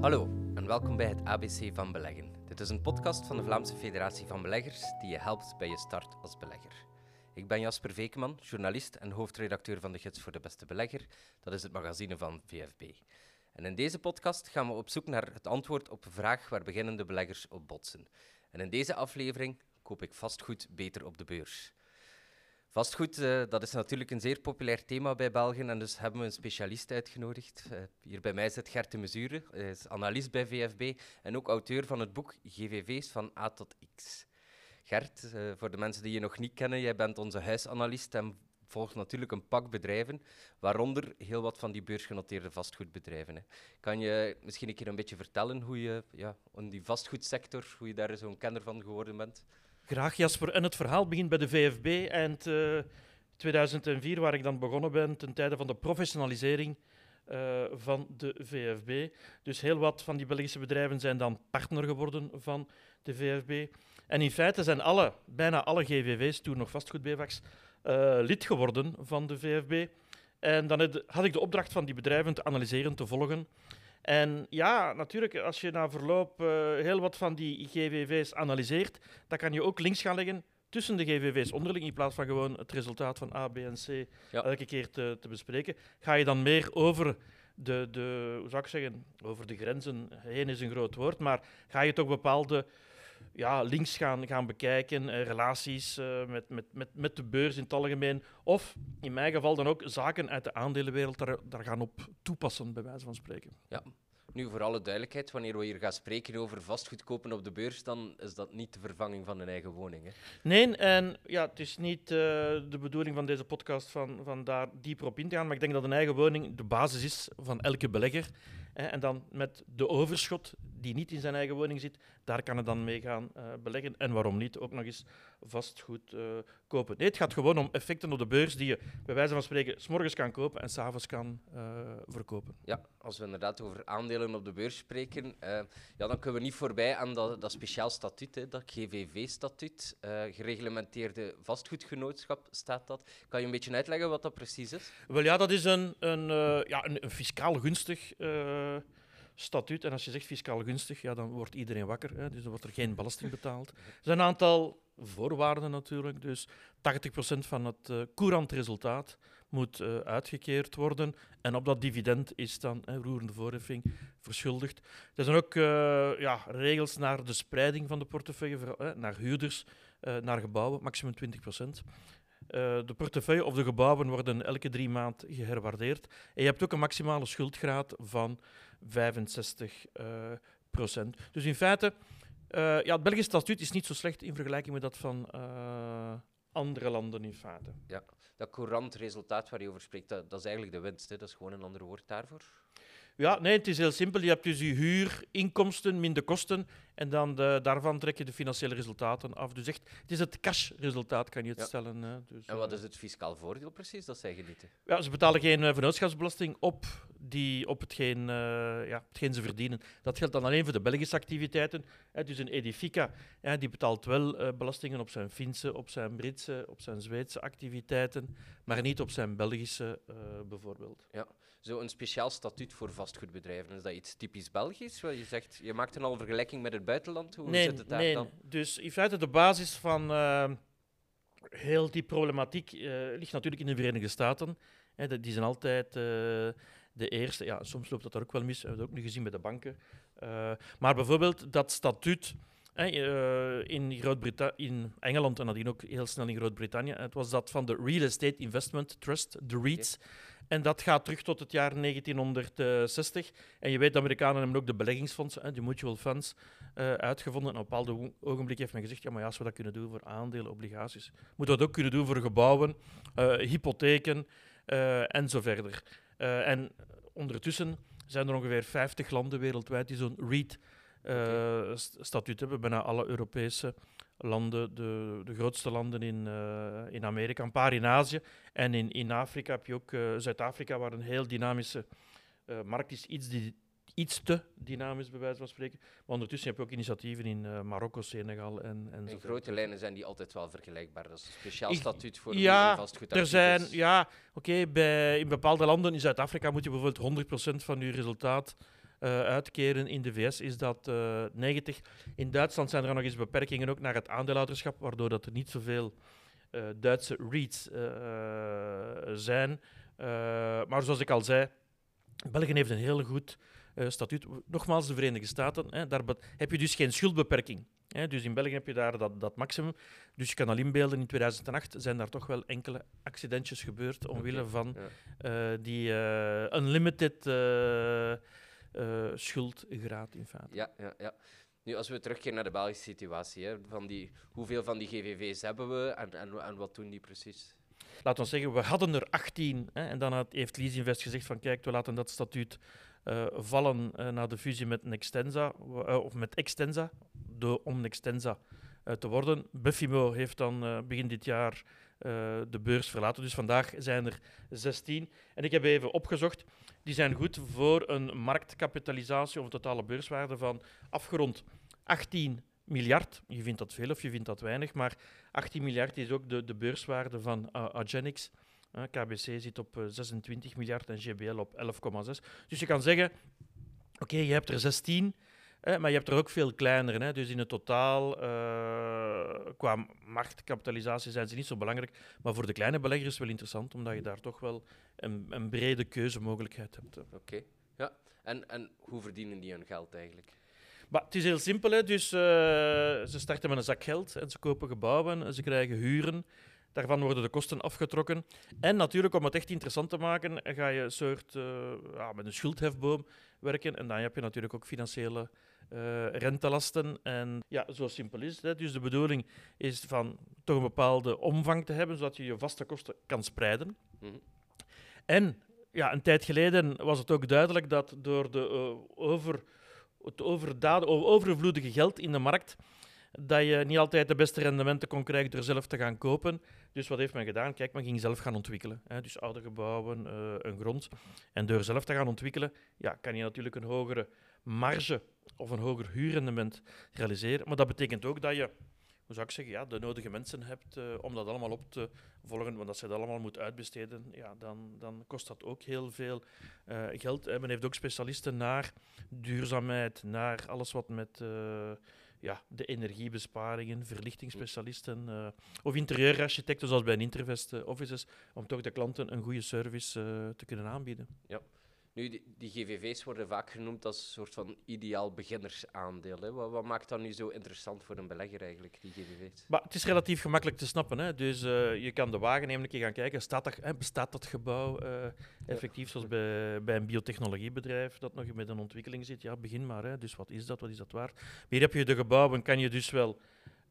Hallo en welkom bij het ABC van Beleggen. Dit is een podcast van de Vlaamse Federatie van Beleggers die je helpt bij je start als belegger. Ik ben Jasper Vekeman, journalist en hoofdredacteur van de Gids voor de Beste Belegger. Dat is het magazine van VFB. En in deze podcast gaan we op zoek naar het antwoord op een vraag waar beginnende beleggers op botsen. En in deze aflevering koop ik vastgoed beter op de beurs. Vastgoed, uh, dat is natuurlijk een zeer populair thema bij Belgen en dus hebben we een specialist uitgenodigd. Uh, hier bij mij zit Gert de Mesure, hij is analist bij VFB en ook auteur van het boek GVV's van A tot X. Gert, voor de mensen die je nog niet kennen, jij bent onze huisanalist en volgt natuurlijk een pak bedrijven, waaronder heel wat van die beursgenoteerde vastgoedbedrijven. Hè. Kan je misschien een keer een beetje vertellen hoe je ja, in die vastgoedsector, hoe je daar zo'n kenner van geworden bent? Graag, Jasper. En het verhaal begint bij de VFB eind uh, 2004, waar ik dan begonnen ben, ten tijde van de professionalisering uh, van de VFB. Dus heel wat van die Belgische bedrijven zijn dan partner geworden van de VFB. En in feite zijn alle, bijna alle GVV's, toen nog vastgoed-BVAC's, uh, lid geworden van de VFB. En dan had ik de opdracht van die bedrijven te analyseren, te volgen. En ja, natuurlijk, als je na verloop uh, heel wat van die GVV's analyseert, dan kan je ook links gaan leggen tussen de GVV's onderling, in plaats van gewoon het resultaat van A, B en C ja. elke keer te, te, bespreken. Ga je dan meer over de, de, hoe zou ik zeggen, over de grenzen heen is een groot woord, maar ga je toch bepaalde ja, links gaan, gaan bekijken, uh, relaties uh, met, met, met, met de beurs in het algemeen. Of in mijn geval dan ook zaken uit de aandelenwereld daar, daar gaan op toepassen, bij wijze van spreken. Ja. Nu, voor alle duidelijkheid, wanneer we hier gaan spreken over vastgoed kopen op de beurs, dan is dat niet de vervanging van een eigen woning. Hè? Nee, en ja, het is niet uh, de bedoeling van deze podcast van, van daar dieper op in te gaan, maar ik denk dat een eigen woning de basis is van elke belegger. Hè, en dan met de overschot die niet in zijn eigen woning zit, daar kan het dan mee gaan uh, beleggen. En waarom niet ook nog eens vastgoed uh, kopen. Nee, het gaat gewoon om effecten op de beurs die je bij wijze van spreken s'morgens kan kopen en s'avonds kan uh, verkopen. Ja, als we inderdaad over aandelen op de beurs spreken, ja, dan kunnen we niet voorbij aan dat, dat speciaal statuut, hè, dat GVV-statuut. gereglementeerde vastgoedgenootschap staat dat. Kan je een beetje uitleggen wat dat precies is? Wel ja, dat is een, een, ja, een, een fiscaal gunstig statuut. En als je zegt fiscaal gunstig, ja, dan wordt iedereen wakker. Hè, dus dan wordt er geen belasting betaald. Er zijn een aantal voorwaarden natuurlijk. Dus 80% van het uh, courant resultaat moet uh, uitgekeerd worden. En op dat dividend is dan roerende voorheffing verschuldigd. Er zijn ook uh, ja, regels naar de spreiding van de portefeuille, naar huurders, naar gebouwen, maximum 20%. Uh, de portefeuille of de gebouwen worden elke drie maanden geherwaardeerd. En je hebt ook een maximale schuldgraad van 65 uh, procent. Dus in feite, uh, ja, het Belgisch statuut is niet zo slecht in vergelijking met dat van andere landen in feite. Ja, dat courant resultaat waar je over spreekt, dat, dat is eigenlijk de winst. Hè? Dat is gewoon een ander woord daarvoor. Ja, nee, het is heel simpel. Je hebt dus je huurinkomsten min de kosten en dan de, daarvan trek je de financiële resultaten af. Dus echt, het is het cash-resultaat, kan je het ja. stellen. Hè. Dus, en wat is het fiscaal voordeel precies dat zij genieten? Ja, ze betalen geen vennootschapsbelasting op, die, op hetgeen, uh, ja, hetgeen ze verdienen. Dat geldt dan alleen voor de Belgische activiteiten. Hè. Dus een Edifica hè, die betaalt wel uh, belastingen op zijn Finse, op zijn Britse, op zijn Zweedse activiteiten, maar niet op zijn Belgische bijvoorbeeld. Ja, zo een speciaal statuut voor vastgoedbedrijven. Is dat iets typisch Belgisch? Je zegt, je maakt een al vergelijking met het buitenland. Hoe nee, zit het daar nee. dan? Dus in feite de basis van heel die problematiek ligt natuurlijk in de Verenigde Staten. Hè, die zijn altijd de eerste. Ja, soms loopt dat er ook wel mis. We hebben dat ook nu gezien bij de banken. maar bijvoorbeeld dat statuut in, in Engeland en nadien ook heel snel in Groot-Brittannië. Het was dat van de Real Estate Investment Trust, de REITs. Okay. En dat gaat terug tot het jaar 1960. En je weet, de Amerikanen hebben ook de beleggingsfondsen, de mutual funds, uh, uitgevonden. En op een bepaald ogenblik heeft men gezegd, ja, maar ja, als we dat kunnen doen voor aandelen, obligaties, moeten we dat ook kunnen doen voor gebouwen, uh, hypotheken uh, en zo verder. En ondertussen zijn er ongeveer 50 landen wereldwijd die zo'n REIT okay. statuut hebben. Bijna alle Europese landen, de, de grootste landen in, uh, in Amerika, een paar in Azië. En in, in Afrika heb je ook Zuid-Afrika, waar een heel dynamische markt is, iets, die, iets te dynamisch bij wijze van spreken. Maar ondertussen heb je ook initiatieven in Marokko, Senegal en, en In grote lijnen zijn die altijd wel vergelijkbaar. Dat is een speciaal statuut voor ja, vastgoed. Er zijn, ja, oké, okay, in bepaalde landen, in Zuid-Afrika moet je bijvoorbeeld 100% van je resultaat eh, uitkeren. In de VS is dat eh 90. In Duitsland zijn er nog eens beperkingen ook naar het aandeelhouderschap, waardoor dat er niet zoveel eh, Duitse REITs eh, zijn. Eh, maar zoals ik al zei, België heeft een heel goed eh, statuut. Nogmaals, de Verenigde Staten, hè, daar heb je dus geen schuldbeperking. Hè. Dus in België heb je daar dat, dat maximum. Dus je kan al inbeelden, in 2008 zijn daar toch wel enkele accidentjes gebeurd omwille van ja. eh, die eh, unlimited schuldgraad in feite. Ja, ja, ja. Nu, als we terugkeren naar de Belgische situatie, hè, van die, hoeveel van die GVV's hebben we en, en, en wat doen die precies? Laten we zeggen, we hadden er 18. Hè, en dan heeft Leasinvest gezegd van kijk, we laten dat statuut eh, vallen eh, na de fusie met Nextensa, eh, of met Extensa, de, om Nextensa te worden. Buffimo heeft dan begin dit jaar de beurs verlaten. Dus vandaag zijn er 16. En ik heb even opgezocht. Die zijn goed voor een marktkapitalisatie of een totale beurswaarde van afgerond 18 miljard. Je vindt dat veel of je vindt dat weinig, maar 18 miljard is ook de, de beurswaarde van uh, Agenix. KBC zit op uh, 26 miljard en GBL op 11,6. Dus je kan zeggen, oké, je hebt er 16, eh, maar je hebt er ook veel kleinere. Hè. Dus in het totaal, uh, qua marktkapitalisatie zijn ze niet zo belangrijk. Maar voor de kleine belegger is het wel interessant, omdat je daar toch wel een, een brede keuzemogelijkheid hebt. Oké, okay. ja. En, en hoe verdienen die hun geld eigenlijk? Maar het is heel simpel. Hè. Dus, uh, ze starten met een zak geld en ze kopen gebouwen en ze krijgen huren. Daarvan worden de kosten afgetrokken. En natuurlijk, om het echt interessant te maken, ga je een soort uh, ja, met een schuldhefboom werken. En dan heb je natuurlijk ook financiële uh, rentelasten. En ja, zo simpel is het. Dus de bedoeling is van toch een bepaalde omvang te hebben, zodat je je vaste kosten kan spreiden. Mm -hmm. En ja, een tijd geleden was het ook duidelijk dat door de uh, over het overdaden, overvloedige geld in de markt, dat je niet altijd de beste rendementen kon krijgen door zelf te gaan kopen. Dus wat heeft men gedaan? Kijk, men ging zelf gaan ontwikkelen. Hè? Dus oude gebouwen, uh, een grond. En door zelf te gaan ontwikkelen, ja, kan je natuurlijk een hogere marge of een hoger huurrendement realiseren. Maar dat betekent ook dat je, hoe zou ik zeggen, ja, de nodige mensen hebt uh, om dat allemaal op te volgen. Want als je dat allemaal moet uitbesteden, ja, dan, dan kost dat ook heel veel uh, geld. Men heeft ook specialisten naar duurzaamheid, naar alles wat met ja, de energiebesparingen, verlichtingsspecialisten uh, of interieurarchitecten zoals bij een Intervest uh, Offices, om toch de klanten een goede service uh, te kunnen aanbieden. Ja. Nu, die, die, GVV's worden vaak genoemd als een soort van ideaal beginnersaandeel. Hè. Wat, wat, maakt dat nu zo interessant voor een belegger eigenlijk, die GVV's? Maar het is relatief gemakkelijk te snappen. Hè. Dus uh, je kan de wagen nemen, een keer gaan kijken, staat bestaat dat gebouw uh, effectief ja. zoals bij, bij een biotechnologiebedrijf dat nog met een ontwikkeling zit? Ja, begin maar. Hè. Dus wat is dat, wat is dat waard? Hier heb je de gebouwen, kan je dus wel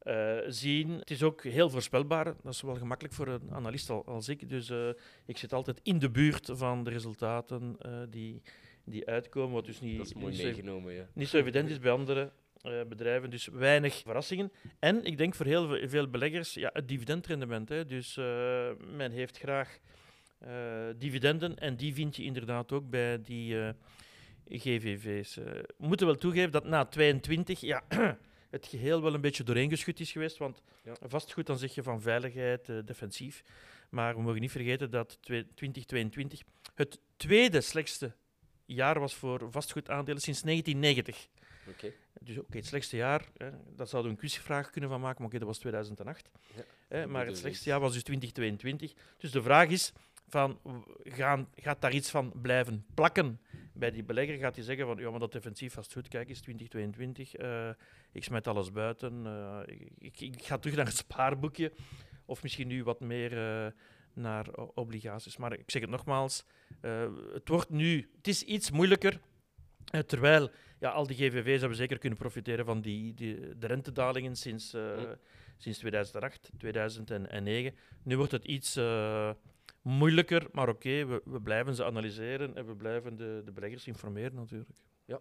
uh, zien. Het is ook heel voorspelbaar. Dat is wel gemakkelijk voor een analist al, als ik. Dus uh, ik zit altijd in de buurt van de resultaten uh, die, die uitkomen. Wat dus niet, dat is mooi niet meegenomen, ja. Niet zo evident is bij andere bedrijven. Dus weinig verrassingen. En ik denk voor heel veel beleggers ja, het dividendrendement. Hè. Dus men heeft graag dividenden. En die vind je inderdaad ook bij die GVV's. We moeten wel toegeven dat na 22... Ja, het geheel wel een beetje dooreengeschud is geweest. Want ja. vastgoed, dan zeg je van veiligheid, uh, defensief. Maar we mogen niet vergeten dat 2022 het tweede slechtste jaar was voor vastgoedaandelen sinds 1990. Okay. Dus oké, okay, het slechtste jaar, hè, daar zouden we een quizvraag kunnen van maken, maar oké, okay, dat was 2008. Ja, hè, maar het slechtste jaar was dus 2022. Dus de vraag is, van, gaan, gaat daar iets van blijven plakken bij die belegger? Gaat hij zeggen van, ja, maar dat defensief vastgoed, kijk eens, 2022, uh, ik smet alles buiten, uh, ik, ik, ga terug naar het spaarboekje, of misschien nu wat meer uh, naar obligaties. Maar ik zeg het nogmaals, het wordt nu, het is iets moeilijker, terwijl ja, al die GVV's hebben zeker kunnen profiteren van die, die, de rentedalingen sinds, sinds 2008, 2009. Nu wordt het iets moeilijker, maar oké, okay, we, we, blijven ze analyseren en we blijven de, de beleggers informeren natuurlijk. Ja,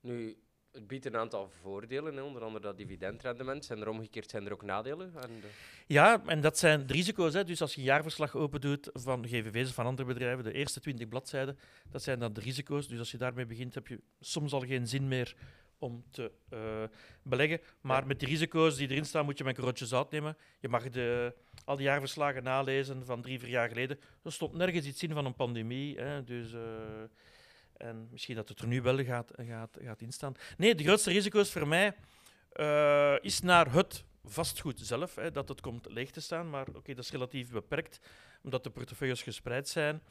nu, het biedt een aantal voordelen, hè, onder andere dat dividendrendement. Zijn er omgekeerd zijn er ook nadelen? En de... Ja, en dat zijn de risico's. Hè. Dus als je een jaarverslag open doet van GVV's of van andere bedrijven, de eerste 20 bladzijden, dat zijn dan de risico's. Dus als je daarmee begint, heb je soms al geen zin meer om te uh, beleggen. Maar ja. met die risico's die erin staan, moet je met een korreltje zout nemen. Je mag de, al die jaarverslagen nalezen van drie, vier jaar geleden. Er stond nergens iets in van een pandemie. Hè. Dus uh, En misschien dat het er nu wel gaat, gaat, gaat instaan. Nee, de grootste risico's voor mij uh, is naar het vastgoed zelf, hè, dat het komt leeg te staan. Maar oké, dat is relatief beperkt, omdat de portefeuilles gespreid zijn.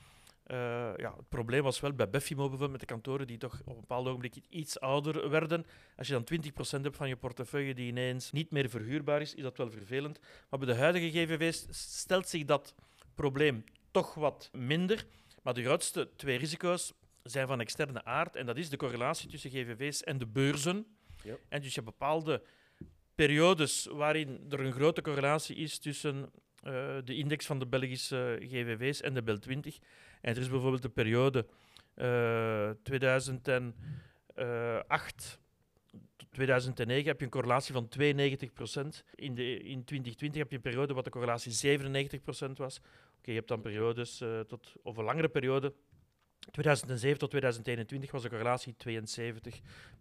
Uh, ja, het probleem was wel bij Beffimo bijvoorbeeld met de kantoren die toch op een bepaald ogenblik iets ouder werden. Als je dan 20% hebt van je portefeuille die ineens niet meer verhuurbaar is, is dat wel vervelend. Maar bij de huidige GVV's stelt zich dat probleem toch wat minder. Maar de grootste twee risico's zijn van externe aard. En dat is de correlatie tussen GVV's en de beurzen. Ja. En dus je hebt bepaalde periodes waarin er een grote correlatie is tussen uh, de index van de Belgische GVV's en de BEL 20. En er is bijvoorbeeld de periode uh, 2008 tot 2009 heb je een correlatie van 92%. In, de, in 2020 heb je een periode wat de correlatie 97% was. Oké, je hebt dan periodes uh, tot, of een langere periode 2007 tot 2021 was de correlatie 72%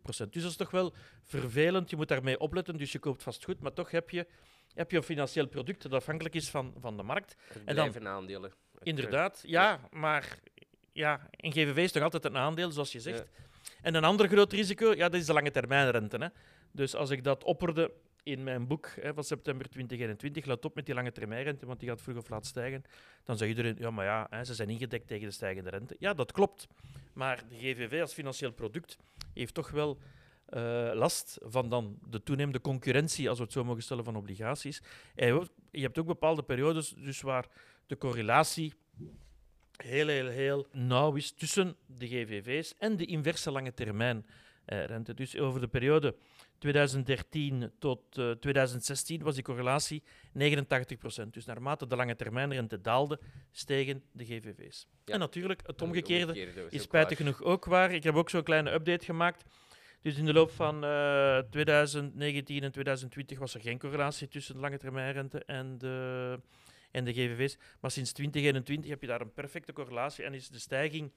Dus dat is toch wel vervelend. Je moet daarmee opletten. Dus je koopt vast goed, maar toch heb je, heb je een financieel product dat afhankelijk is van, van de markt. en dan aandelen. Inderdaad, ja, maar ja, een GVV is toch altijd een aandeel, zoals je zegt. En een ander groot risico, ja, dat is de lange termijn rente. Hè. Dus als ik dat opperde in mijn boek hè, van september 2021, laat op met die lange termijnrente, want die gaat vroeg of laat stijgen. Dan zegt iedereen, ja, maar ja, hè, ze zijn ingedekt tegen de stijgende rente. Ja, dat klopt. Maar de GVV als financieel product heeft toch wel uh, last van dan de toenemende concurrentie, als we het zo mogen stellen, van obligaties. En je hebt ook bepaalde periodes dus waar de correlatie heel, heel, heel nauw is tussen de GVV's en de inverse lange termijn eh, rente. Dus over de periode 2013 tot uh, eh, 2016 was die correlatie 89%. Dus naarmate de lange termijnrente daalde, stegen de GVV's. En natuurlijk, het omgekeerde, is spijtig genoeg ook waar. Ik heb ook zo'n kleine update gemaakt. Dus in de loop van uh, eh, 2019 en 2020 was er geen correlatie tussen de lange termijnrente en de, en de GVV's. Maar sinds 2021 heb je daar een perfecte correlatie en is de stijging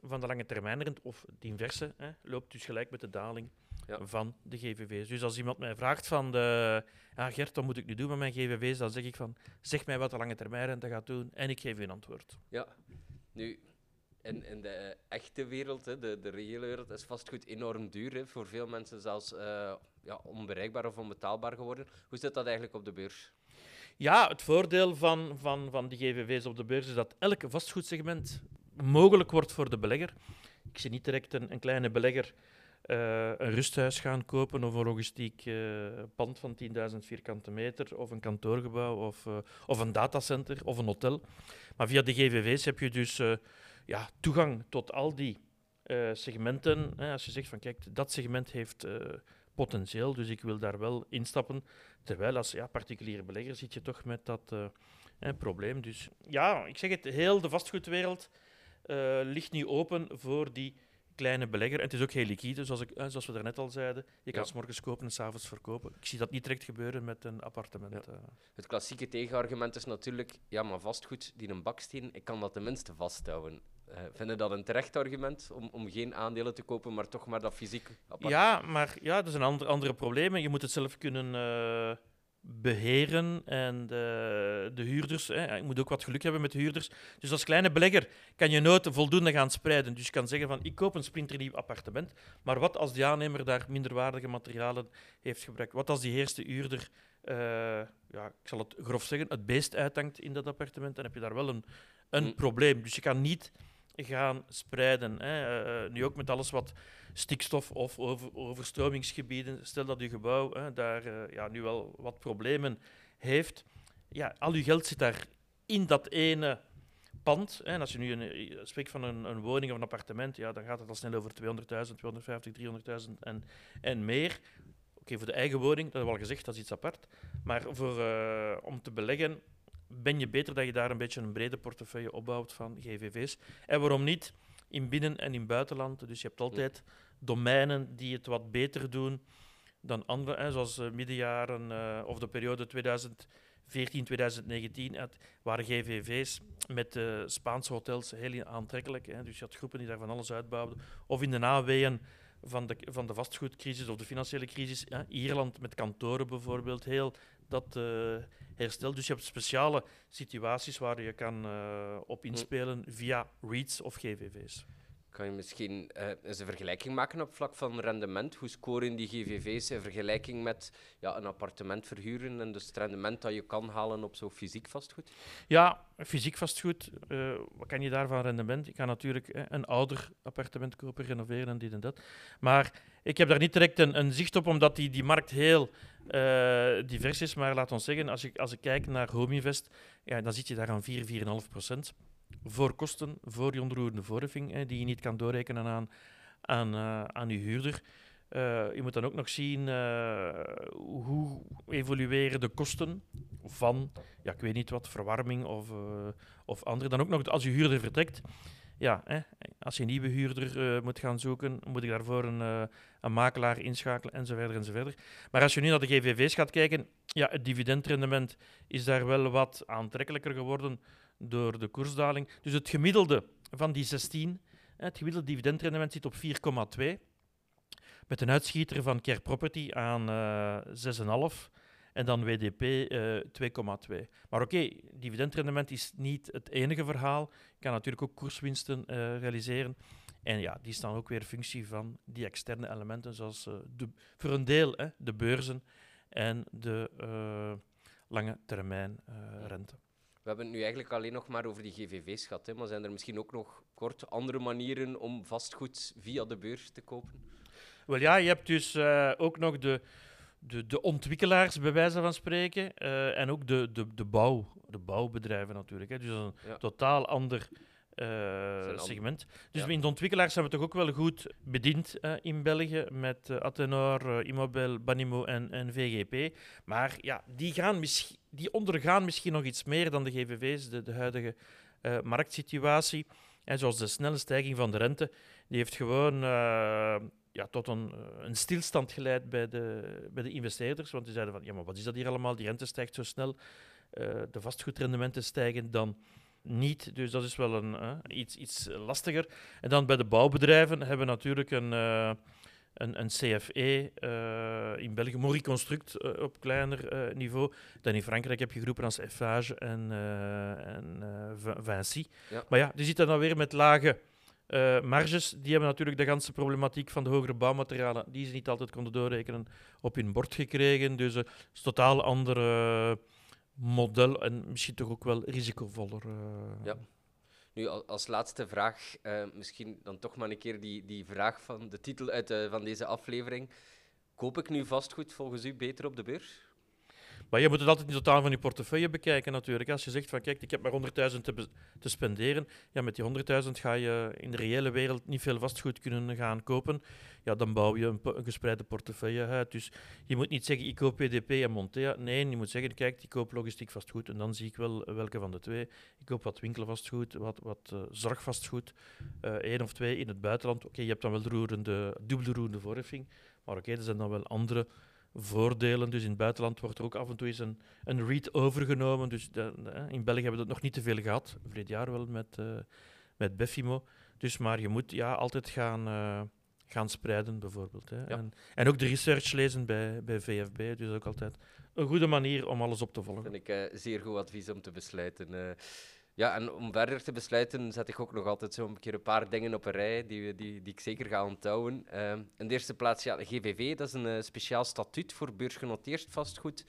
van de lange termijnrente, of de inverse, hè, loopt dus gelijk met de daling van de GVV's. Dus als iemand mij vraagt van, de, ja, Gert, wat moet ik nu doen met mijn GVV's? Dan zeg ik van, zeg mij wat de lange termijnrente gaat doen en ik geef u een antwoord. Ja, nu, in, de echte wereld, hè, de, de reële wereld, is vastgoed enorm duur. Hè. Voor veel mensen zelfs uh, ja, onbereikbaar of onbetaalbaar geworden. Hoe zit dat eigenlijk op de beurs? Ja, het voordeel van, van, van die GVV's op de beurs is dat elk vastgoedsegment mogelijk wordt voor de belegger. Ik zie niet direct een, een kleine belegger uh, een rusthuis gaan kopen of een logistiek uh, pand van 10.000 vierkante meter of een kantoorgebouw of, uh, of een datacenter of een hotel. Maar via de GVV's heb je dus ja, toegang tot al die segmenten. Als je zegt van kijk, dat segment heeft potentieel, dus ik wil daar wel instappen. Terwijl als ja, particuliere belegger zit je toch met dat probleem. Dus ja, ik zeg het, heel de vastgoedwereld ligt nu open voor die kleine belegger. En het is ook heel liquide, zoals, ik, zoals we daarnet al zeiden. Je kan ja. s morgens kopen en s'avonds verkopen. Ik zie dat niet direct gebeuren met een appartement. Ja. Eh. Het klassieke tegenargument is natuurlijk, ja, maar vastgoed, die een baksteen, ik kan dat tenminste vasthouden. Uh, vinden dat een terecht argument om, om geen aandelen te kopen, maar toch maar dat fysiek apart? Ja, maar ja, dat zijn andere, andere problemen. Je moet het zelf kunnen... Uh, beheren en de, de huurders. Hè. Je moet ook wat geluk hebben met de huurders. Dus als kleine belegger kan je nooit voldoende gaan spreiden. Dus je kan zeggen van ik koop een splinternieuw appartement, maar wat als die aannemer daar minderwaardige materialen heeft gebruikt? Wat als die eerste huurder, uh, ja, ik zal het grof zeggen, het beest uithangt in dat appartement? Dan heb je daar wel een, een mm. probleem. Dus je kan niet gaan spreiden. Hè. Uh, nu ook met alles wat stikstof of over, overstromingsgebieden. Stel dat uw gebouw hè, daar uh, ja, nu wel wat problemen heeft. Ja, al uw geld zit daar in dat ene pand. Hè. En als je nu spreekt van een, een, woning of een appartement, ja, dan gaat het al snel over 200.000, 250, 300.000 en, en meer. Oké, voor de eigen woning, dat hebben we al gezegd, dat is iets apart. Maar voor, om te beleggen, ben je beter dat je daar een beetje een brede portefeuille opbouwt van GVV's. En waarom niet in binnen- en in buitenland? Dus je hebt altijd domeinen die het wat beter doen dan andere, hè, zoals uh, middenjaren uh, of de periode 2014, 2019, waren GVV's met de Spaanse hotels heel aantrekkelijk. Hè. Dus je had groepen die daar van alles uitbouwden. Of in de naweeën van de, van de vastgoedcrisis of de financiële crisis. Ja, Ierland met kantoren bijvoorbeeld, heel dat uh, herstelt. Dus je hebt speciale situaties waar je kan uh, op inspelen via REITs of GVV's. Kan je misschien uh, eens een vergelijking maken op vlak van rendement? Hoe scoren die GVV's in vergelijking met ja, een appartement verhuren en dus het rendement dat je kan halen op zo'n fysiek vastgoed? Ja, fysiek vastgoed, uh, wat kan je daarvan rendement? Ik kan natuurlijk uh, een ouder appartement kopen, renoveren en dit en dat. Maar ik heb daar niet direct een, een zicht op, omdat die, die markt heel divers is. Maar laat ons zeggen, als ik, als ik kijk naar Homeinvest, ja, dan zit je daar aan 4, 4,5 procent voor kosten, voor die onroerende voorheffing, die je niet kan doorrekenen aan, aan, uh, aan je huurder. Uh, je moet dan ook nog zien uh, hoe evolueren de kosten van, ja, ik weet niet wat, verwarming of, of andere. Dan ook nog als je huurder vertrekt. Ja, hè, als je een nieuwe huurder moet gaan zoeken, moet ik daarvoor een, een makelaar inschakelen enzovoort enzovoort. Maar als je nu naar de GVV's gaat kijken, ja, het dividendrendement is daar wel wat aantrekkelijker geworden door de koersdaling. Dus het gemiddelde van die 16, het gemiddelde dividendrendement zit op 4,2. Met een uitschieter van Care Property aan uh, eh, 6,5 en dan WDP uh, 2,2. Maar oké, dividendrendement is niet het enige verhaal. Je kan natuurlijk ook koerswinsten uh, realiseren. En ja, die staan ook weer functie van die externe elementen, zoals de, voor een deel hè, de beurzen en de lange termijn rente. We hebben het nu eigenlijk alleen nog maar over die GVV's gehad, hè, maar zijn er misschien ook nog kort andere manieren om vastgoed via de beurs te kopen? Wel ja, je hebt dus uh, ook nog de, de, de ontwikkelaars, bij wijze van spreken, uh, en ook de, de, de, bouw, de bouwbedrijven natuurlijk. Hè. Dus een ja. totaal ander uh, segment. Dus ja. in de ontwikkelaars zijn we toch ook wel goed bediend uh, in België met uh, Atenor, Immobel, Banimo en, en VGP. Maar ja, die, gaan die ondergaan misschien nog iets meer dan de GVV's, de, de huidige marktsituatie. En zoals de snelle stijging van de rente, die heeft gewoon ja, tot een, een, stilstand geleid bij de, bij de investeerders. Want die zeiden van, ja, maar wat is dat hier allemaal? Die rente stijgt zo snel, de vastgoedrendementen stijgen, dan niet. Dus dat is wel een, uh, iets, iets lastiger. En dan bij de bouwbedrijven hebben we natuurlijk een, uh, een, een CFE uh, in België, Mori Construct op kleiner niveau. Dan in Frankrijk heb je groepen als Eiffage en, en Vinci. Ja. Maar ja, die zitten dan weer met lage marges. Die hebben natuurlijk de ganse problematiek van de hogere bouwmaterialen, die ze niet altijd konden doorrekenen, op hun bord gekregen. Dus het is totaal andere model en misschien toch ook wel risicovoller. Uh. Ja. Nu, als laatste vraag, uh, misschien dan toch maar een keer die, die vraag van de titel uit, uh, van deze aflevering. Koop ik nu vastgoed volgens u beter op de beurs? Maar je moet het altijd in totaal van je portefeuille bekijken natuurlijk. Als je zegt van kijk, ik heb maar 100.000 te, te spenderen, ja, met die 100.000 ga je in de reële wereld niet veel vastgoed kunnen gaan kopen. Ja, dan bouw je een, gespreide portefeuille uit. Dus je moet niet zeggen ik koop PDP en Montea. Nee, je moet zeggen kijk, ik koop logistiek vastgoed en dan zie ik wel welke van de twee. Ik koop wat winkelvastgoed, wat, wat uh, zorgvastgoed, uh, één of twee in het buitenland. Oké, je hebt dan wel de roerende, dubbele roerende voorheffing, maar oké, er zijn dan wel andere voordelen. Dus in het buitenland wordt er ook af en toe eens een, een REIT overgenomen. Dus de, in België hebben we dat nog niet te veel gehad. Vorig jaar wel met, uh, met Befimo. Dus maar je moet ja, altijd gaan, uh, gaan spreiden, bijvoorbeeld. Hè. Ja. En, en, ook de research lezen bij, bij VFB. Dus ook altijd een goede manier om alles op te volgen. Dat vind ik uh, zeer goed advies om te besluiten. Ja, en om verder te besluiten zet ik ook nog altijd zo'n keer een paar dingen op een rij die, die, die ik zeker ga onthouden. Uh, in de eerste plaats, ja, de GVV, dat is een uh, speciaal statuut voor beursgenoteerd vastgoed,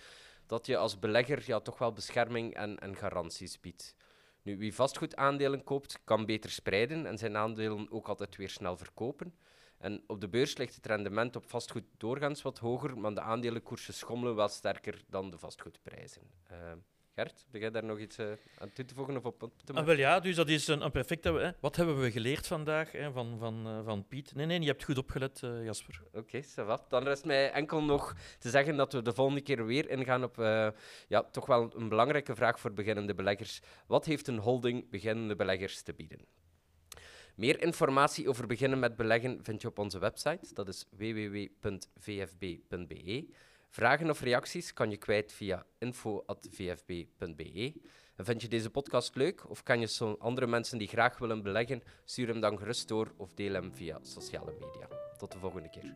dat je als belegger ja, toch wel bescherming en, en garanties biedt. Nu, wie vastgoedaandelen koopt, kan beter spreiden en zijn aandelen ook altijd weer snel verkopen. En op de beurs ligt het rendement op vastgoed doorgaans wat hoger, maar de aandelenkoersen schommelen wel sterker dan de vastgoedprijzen. Uh, Gert, heb jij daar nog iets uh, aan toe te voegen of op te ah, wel ja, dus dat is een, een perfecte... Hè. Wat hebben we geleerd vandaag hè, van, van, uh, van Piet? Nee, nee, je hebt goed opgelet, uh, Jasper. Oké, okay, Dan rest mij enkel nog te zeggen dat we de volgende keer weer ingaan op ja, toch wel een belangrijke vraag voor beginnende beleggers. Wat heeft een holding beginnende beleggers te bieden? Meer informatie over beginnen met beleggen vind je op onze website. Dat is www.vfb.be. Vragen of reacties kan je kwijt via info.vfb.be. En vind je deze podcast leuk of kan je zo andere mensen die graag willen beleggen, stuur hem dan gerust door of deel hem via sociale media. Tot de volgende keer.